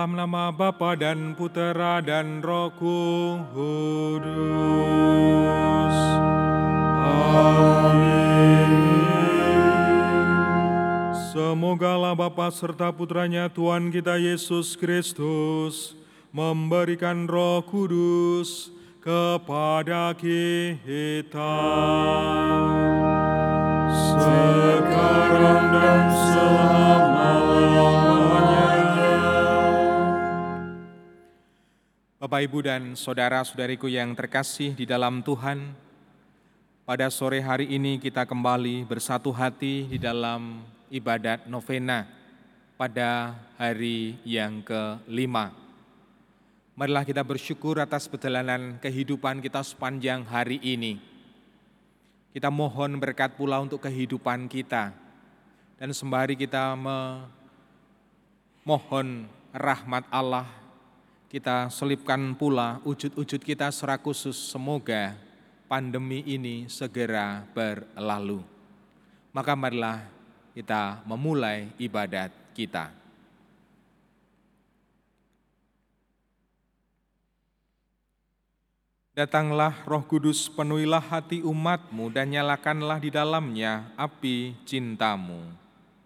dalam nama Bapa dan Putera dan Roh Kudus. Amin. Semogalah Bapa serta Putranya Tuhan kita Yesus Kristus memberikan Roh Kudus kepada kita sekarang dan selama-lamanya. Bapak, Ibu, dan saudara-saudariku yang terkasih di dalam Tuhan, pada sore hari ini kita kembali bersatu hati di dalam ibadat novena pada hari yang kelima. Marilah kita bersyukur atas perjalanan kehidupan kita sepanjang hari ini. Kita mohon berkat pula untuk kehidupan kita. Dan sembari kita memohon rahmat Allah, kita selipkan pula wujud-wujud kita secara khusus semoga pandemi ini segera berlalu. Maka marilah kita memulai ibadat kita. Datanglah roh kudus penuhilah hati umatmu dan nyalakanlah di dalamnya api cintamu.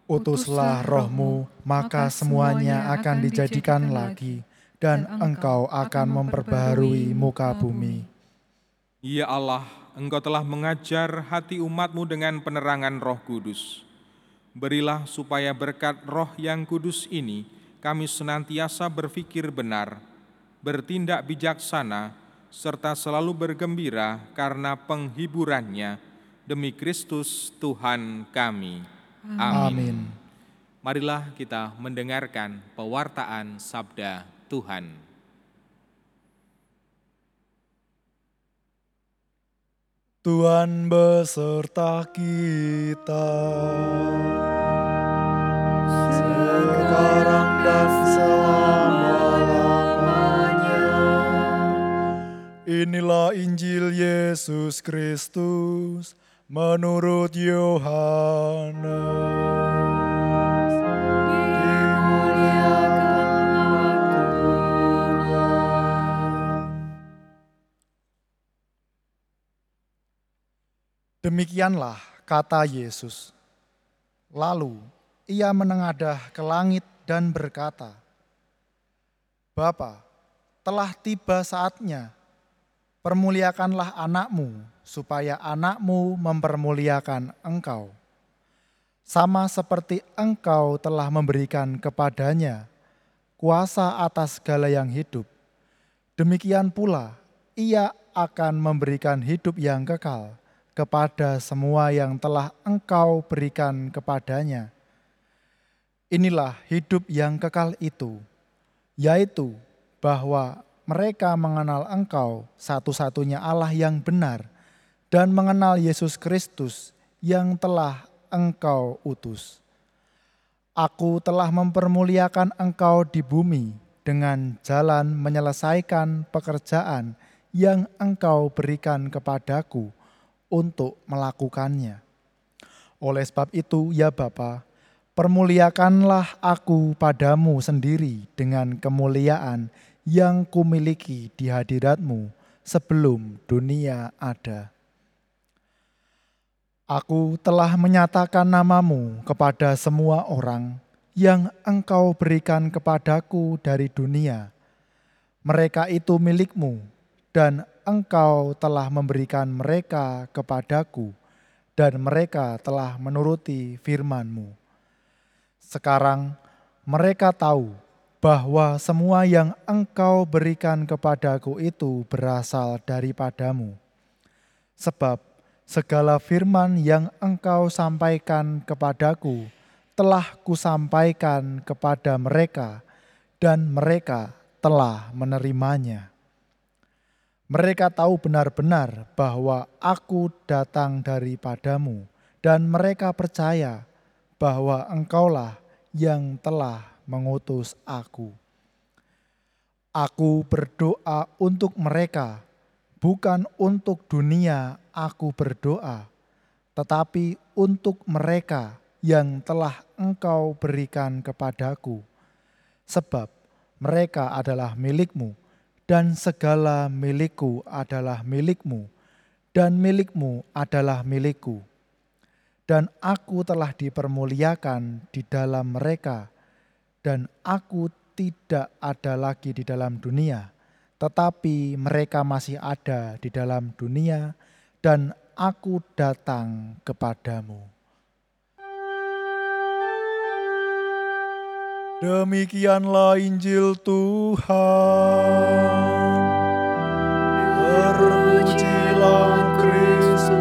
Utuslah rohmu, maka semuanya akan dijadikan lagi, dan engkau akan memperbaharui muka bumi. Ya Allah, Engkau telah mengajar hati umatmu dengan penerangan roh kudus. Berilah supaya berkat roh yang kudus ini, kami senantiasa berpikir benar, bertindak bijaksana, serta selalu bergembira karena penghiburannya demi Kristus Tuhan kami. Amin. Amin. Marilah kita mendengarkan pewartaan sabda Tuhan. Tuhan beserta kita. Sekarang dan selama-lamanya. Inilah Injil Yesus Kristus menurut Yohanes. Demikianlah kata Yesus. Lalu ia menengadah ke langit dan berkata, Bapa, telah tiba saatnya, permuliakanlah anakmu, supaya anakmu mempermuliakan engkau. Sama seperti engkau telah memberikan kepadanya kuasa atas segala yang hidup, demikian pula ia akan memberikan hidup yang kekal kepada semua yang telah engkau berikan kepadanya. Inilah hidup yang kekal itu, yaitu bahwa mereka mengenal engkau satu-satunya Allah yang benar dan mengenal Yesus Kristus yang telah engkau utus. Aku telah mempermuliakan engkau di bumi dengan jalan menyelesaikan pekerjaan yang engkau berikan kepadaku untuk melakukannya. Oleh sebab itu, ya Bapa, permuliakanlah aku padamu sendiri dengan kemuliaan yang kumiliki di hadiratmu sebelum dunia ada. Aku telah menyatakan namamu kepada semua orang yang engkau berikan kepadaku dari dunia. Mereka itu milikmu dan engkau telah memberikan mereka kepadaku dan mereka telah menuruti firman-Mu. Sekarang mereka tahu bahwa semua yang engkau berikan kepadaku itu berasal daripadamu. Sebab segala firman yang engkau sampaikan kepadaku telah kusampaikan kepada mereka dan mereka telah menerimanya. Mereka tahu benar-benar bahwa aku datang daripadamu dan mereka percaya bahwa engkaulah yang telah mengutus aku. Aku berdoa untuk mereka, bukan untuk dunia aku berdoa, tetapi untuk mereka yang telah engkau berikan kepadaku. Sebab mereka adalah milikmu, dan segala milikku adalah milikmu, dan milikmu adalah milikku. Dan aku telah dipermuliakan di dalam mereka, dan aku tidak ada lagi di dalam dunia, tetapi mereka masih ada di dalam dunia, dan aku datang kepadamu. Demikianlah Injil Tuhan. Terpujilah Kristus.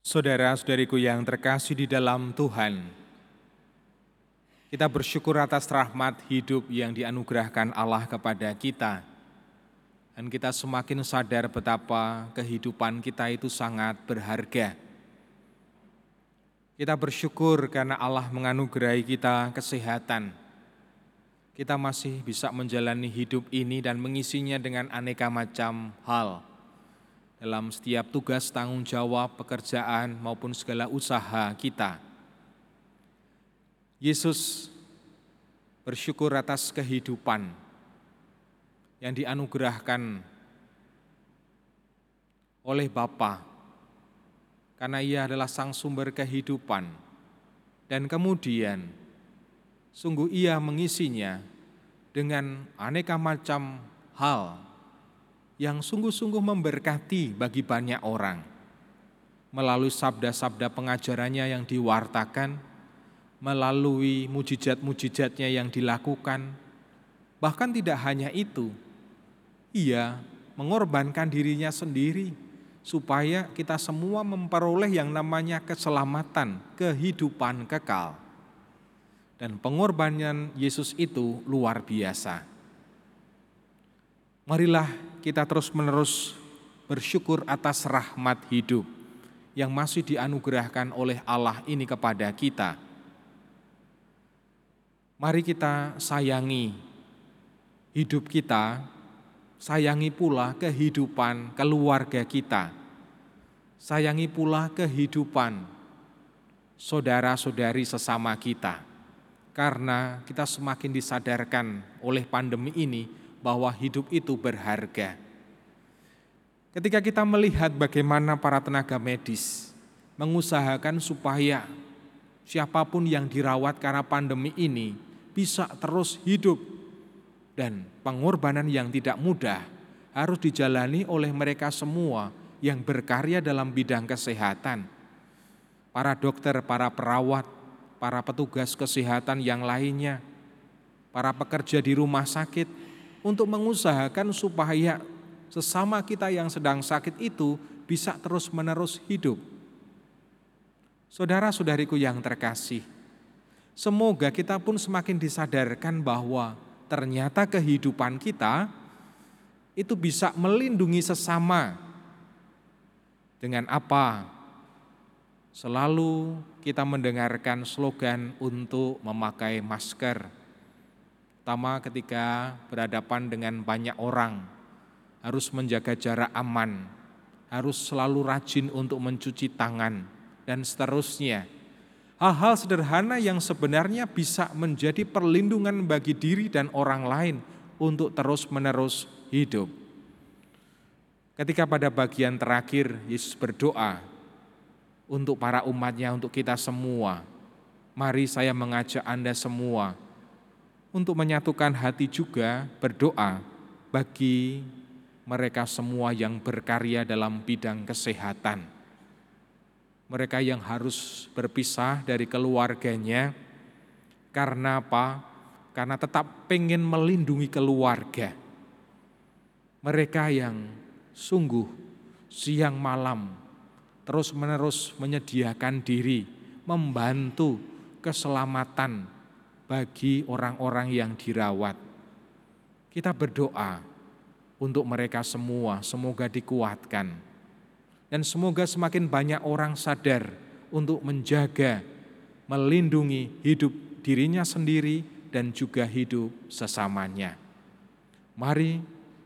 Saudara-saudariku yang terkasih di dalam Tuhan, kita bersyukur atas rahmat hidup yang dianugerahkan Allah kepada kita dan kita semakin sadar betapa kehidupan kita itu sangat berharga. Kita bersyukur karena Allah menganugerahi kita kesehatan. Kita masih bisa menjalani hidup ini dan mengisinya dengan aneka macam hal. Dalam setiap tugas tanggung jawab, pekerjaan maupun segala usaha kita. Yesus bersyukur atas kehidupan yang dianugerahkan oleh Bapa. Karena ia adalah sang sumber kehidupan. Dan kemudian sungguh ia mengisinya dengan aneka macam hal yang sungguh-sungguh memberkati bagi banyak orang. Melalui sabda-sabda pengajarannya yang diwartakan melalui mujizat-mujizatnya yang dilakukan bahkan tidak hanya itu ia mengorbankan dirinya sendiri supaya kita semua memperoleh yang namanya keselamatan, kehidupan kekal. Dan pengorbanan Yesus itu luar biasa. Marilah kita terus-menerus bersyukur atas rahmat hidup yang masih dianugerahkan oleh Allah ini kepada kita. Mari kita sayangi hidup kita sayangi pula kehidupan keluarga kita, sayangi pula kehidupan saudara-saudari sesama kita, karena kita semakin disadarkan oleh pandemi ini bahwa hidup itu berharga. Ketika kita melihat bagaimana para tenaga medis mengusahakan supaya siapa pun yang dirawat karena pandemi ini bisa terus hidup dan pengorbanan yang tidak mudah harus dijalani oleh mereka semua yang berkarya dalam bidang kesehatan. Para dokter, para perawat, para petugas kesehatan yang lainnya, para pekerja di rumah sakit untuk mengusahakan supaya sesama kita yang sedang sakit itu bisa terus-menerus hidup. Saudara-saudariku yang terkasih, semoga kita pun semakin disadarkan bahwa ternyata kehidupan kita itu bisa melindungi sesama. Dengan apa? Selalu kita mendengarkan slogan untuk memakai masker. Pertama ketika berhadapan dengan banyak orang, harus menjaga jarak aman, harus selalu rajin untuk mencuci tangan, dan seterusnya hal-hal sederhana yang sebenarnya bisa menjadi perlindungan bagi diri dan orang lain untuk terus-menerus hidup. Ketika pada bagian terakhir Yesus berdoa untuk para umatnya, untuk kita semua, mari saya mengajak Anda semua untuk menyatukan hati juga berdoa bagi mereka semua yang berkarya dalam bidang kesehatan mereka yang harus berpisah dari keluarganya. Karena apa? Karena tetap pengen melindungi keluarga. Mereka yang sungguh siang malam terus-menerus menyediakan diri, membantu keselamatan bagi orang-orang yang dirawat. Kita berdoa untuk mereka semua, semoga dikuatkan dan semoga semakin banyak orang sadar untuk menjaga, melindungi hidup dirinya sendiri dan juga hidup sesamanya. Mari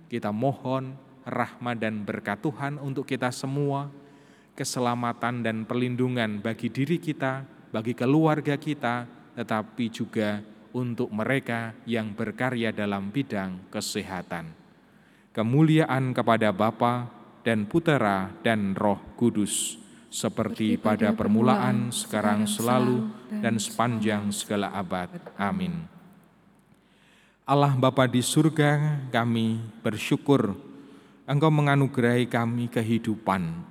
kita mohon rahmat dan berkat Tuhan untuk kita semua, keselamatan dan perlindungan bagi diri kita, bagi keluarga kita, tetapi juga untuk mereka yang berkarya dalam bidang kesehatan. Kemuliaan kepada Bapa dan Putera dan Roh Kudus, seperti pada permulaan, sekarang, selalu, dan sepanjang segala abad. Amin. Allah Bapa di surga, kami bersyukur Engkau menganugerahi kami kehidupan.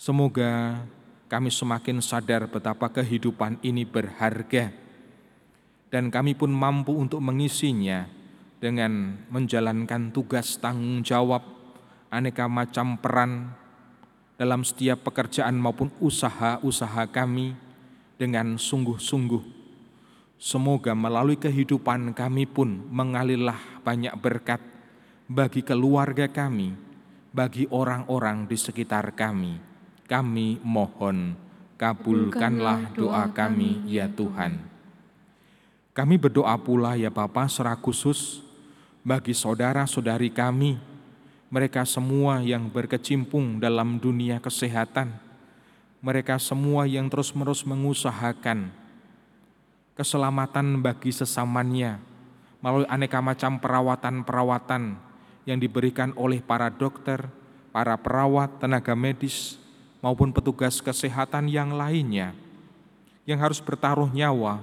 Semoga kami semakin sadar betapa kehidupan ini berharga dan kami pun mampu untuk mengisinya dengan menjalankan tugas tanggung jawab aneka macam peran dalam setiap pekerjaan maupun usaha-usaha kami dengan sungguh-sungguh. Semoga melalui kehidupan kami pun mengalirlah banyak berkat bagi keluarga kami, bagi orang-orang di sekitar kami. Kami mohon, kabulkanlah doa kami ya Tuhan. Kami berdoa pula ya Bapa secara khusus bagi saudara-saudari kami, mereka semua yang berkecimpung dalam dunia kesehatan, mereka semua yang terus-menerus mengusahakan keselamatan bagi sesamanya melalui aneka macam perawatan-perawatan yang diberikan oleh para dokter, para perawat, tenaga medis, maupun petugas kesehatan yang lainnya yang harus bertaruh nyawa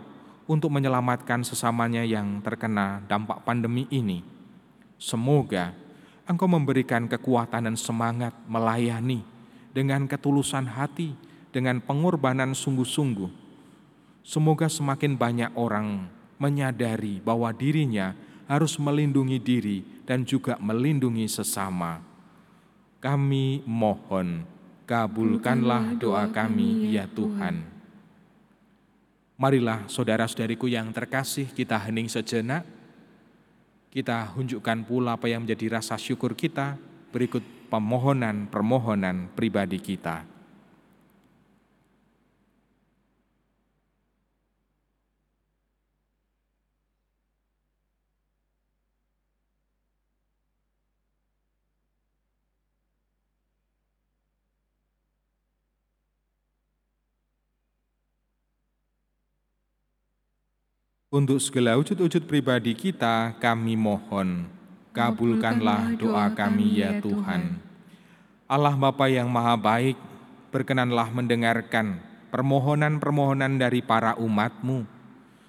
untuk menyelamatkan sesamanya yang terkena dampak pandemi ini. Semoga Engkau memberikan kekuatan dan semangat melayani dengan ketulusan hati, dengan pengorbanan sungguh-sungguh. Semoga semakin banyak orang menyadari bahwa dirinya harus melindungi diri dan juga melindungi sesama. Kami mohon, kabulkanlah doa kami ya Tuhan. Marilah saudara-saudariku yang terkasih kita hening sejenak. Kita tunjukkan pula apa yang menjadi rasa syukur kita berikut permohonan-permohonan pribadi kita. Untuk segala wujud-wujud pribadi kita, kami mohon, kabulkanlah doa kami ya Tuhan. Allah Bapa yang Maha Baik, berkenanlah mendengarkan permohonan-permohonan dari para umatmu.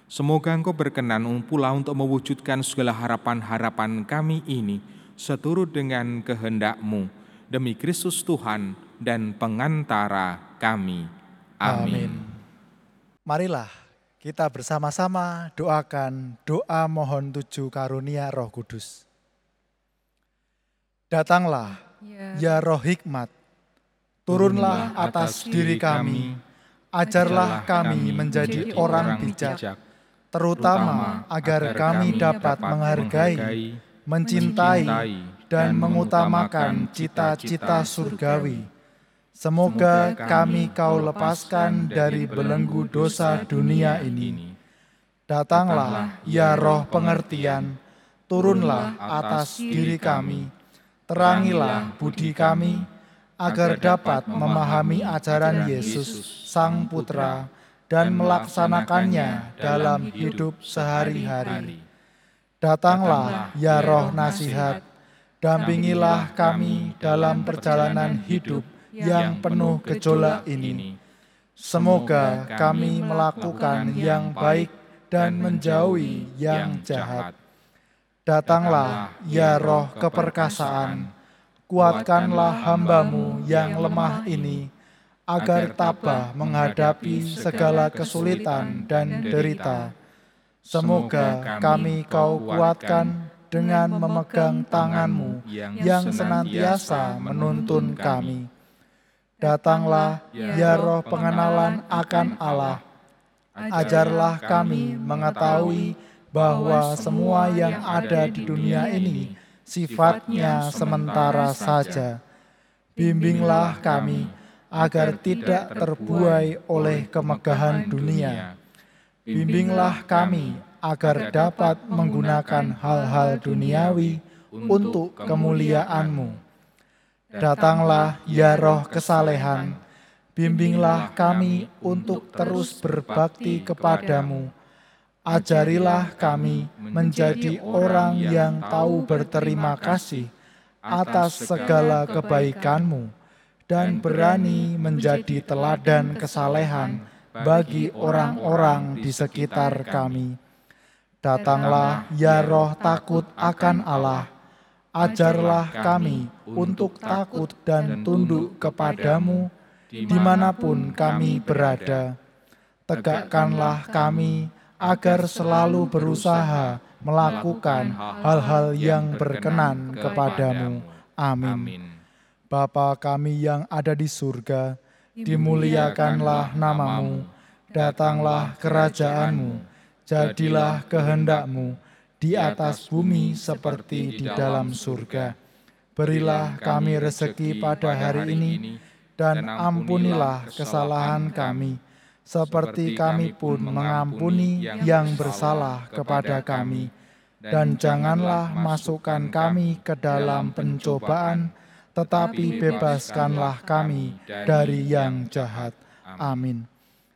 Semoga Engkau berkenan pula untuk mewujudkan segala harapan-harapan kami ini seturut dengan kehendakmu demi Kristus Tuhan dan pengantara kami. Amin. Amin. Marilah kita bersama-sama doakan doa mohon tujuh karunia roh kudus. Datanglah, ya, ya roh hikmat, turunlah atas diri kami, ajarlah kami menjadi orang bijak, terutama agar kami dapat menghargai, mencintai, dan mengutamakan cita-cita surgawi Semoga kami kau lepaskan dari belenggu dosa dunia ini. Datanglah, ya roh pengertian, turunlah atas diri kami, terangilah budi kami, agar dapat memahami ajaran Yesus, Sang Putra, dan melaksanakannya dalam hidup sehari-hari. Datanglah, ya roh nasihat, dampingilah kami dalam perjalanan hidup yang penuh gejolak ini. Semoga kami melakukan yang baik dan menjauhi yang jahat. Datanglah, ya roh keperkasaan, kuatkanlah hambamu yang lemah ini, agar tabah menghadapi segala kesulitan dan derita. Semoga kami kau kuatkan dengan memegang tanganmu yang senantiasa menuntun kami Datanglah, ya roh pengenalan akan Allah. Ajarlah kami mengetahui bahwa semua yang ada di dunia ini sifatnya sementara saja. Bimbinglah kami agar tidak terbuai oleh kemegahan dunia. Bimbinglah kami agar dapat menggunakan hal-hal duniawi untuk kemuliaan-Mu Datanglah ya roh kesalehan, bimbinglah kami untuk terus berbakti kepadamu. Ajarilah kami menjadi orang yang tahu berterima kasih atas segala kebaikanmu dan berani menjadi teladan kesalehan bagi orang-orang di sekitar kami. Datanglah ya roh takut akan Allah, ajarlah kami untuk takut dan tunduk kepadamu di mana pun kami berada. Tegakkanlah kami agar selalu berusaha melakukan hal-hal yang berkenan kepadamu. Amin. Bapa kami yang ada di surga, dimuliakanlah namamu, datanglah kerajaanmu, jadilah kehendakmu di atas bumi seperti di dalam surga. Berilah kami rezeki pada hari ini, dan ampunilah kesalahan kami, seperti kami pun mengampuni yang bersalah kepada kami. Dan janganlah masukkan kami ke dalam pencobaan, tetapi bebaskanlah kami dari yang jahat. Amin.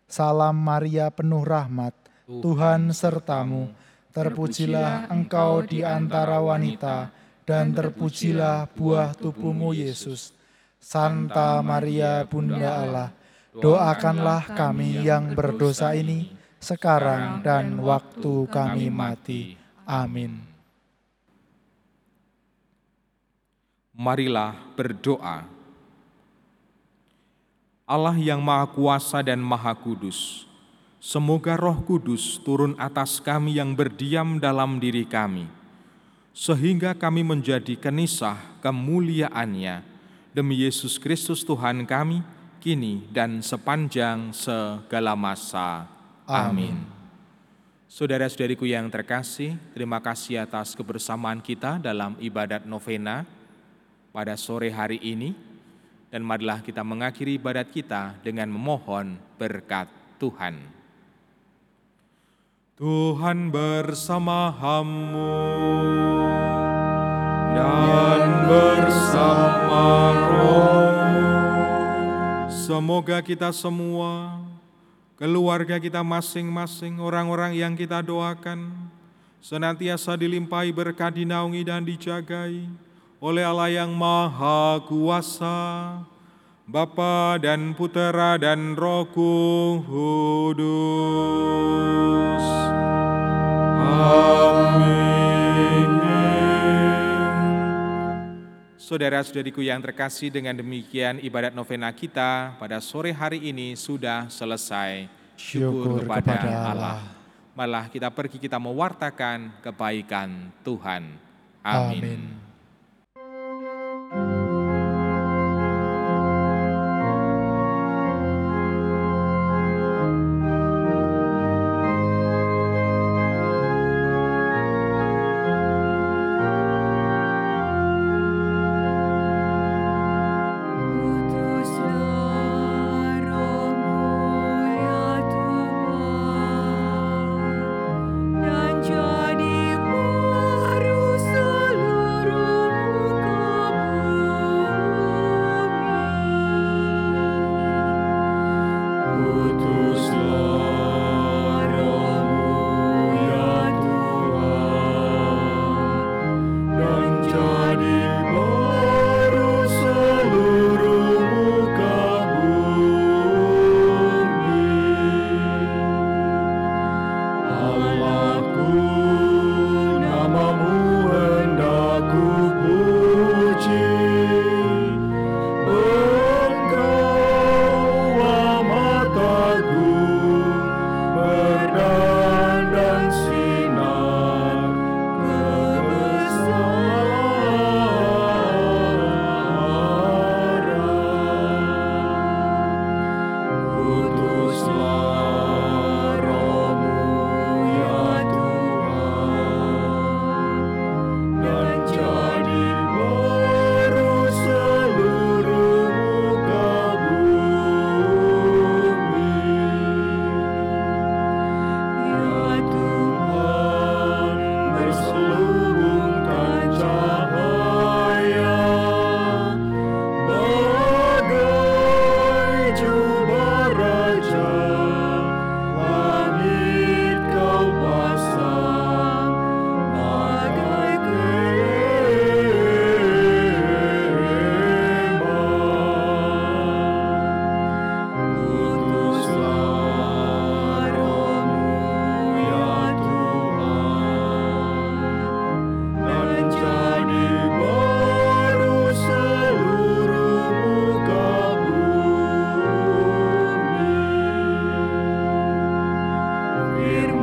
Salam Maria penuh rahmat, Tuhan sertamu, terpujilah engkau di antara wanita, dan terpujilah buah tubuhmu Yesus. Santa Maria Bunda Allah, doakanlah kami yang berdosa ini, sekarang dan waktu kami mati. Amin. marilah berdoa. Allah yang Maha Kuasa dan Maha Kudus, semoga Roh Kudus turun atas kami yang berdiam dalam diri kami, sehingga kami menjadi kenisah kemuliaannya demi Yesus Kristus Tuhan kami, kini dan sepanjang segala masa. Amin. Saudara-saudariku yang terkasih, terima kasih atas kebersamaan kita dalam ibadat novena pada sore hari ini dan marilah kita mengakhiri ibadat kita dengan memohon berkat Tuhan. Tuhan bersamamu dan bersama rohmu. Semoga kita semua, keluarga kita masing-masing, orang-orang yang kita doakan, senantiasa dilimpahi berkat dinaungi dan dijagai, oleh Allah yang Maha Kuasa, Bapa dan Putera dan Roh Kudus. Amin. Saudara-saudariku yang terkasih dengan demikian ibadat novena kita pada sore hari ini sudah selesai. Syukur kepada Allah. Malah kita pergi kita mewartakan kebaikan Tuhan. Amin. Amin.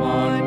One.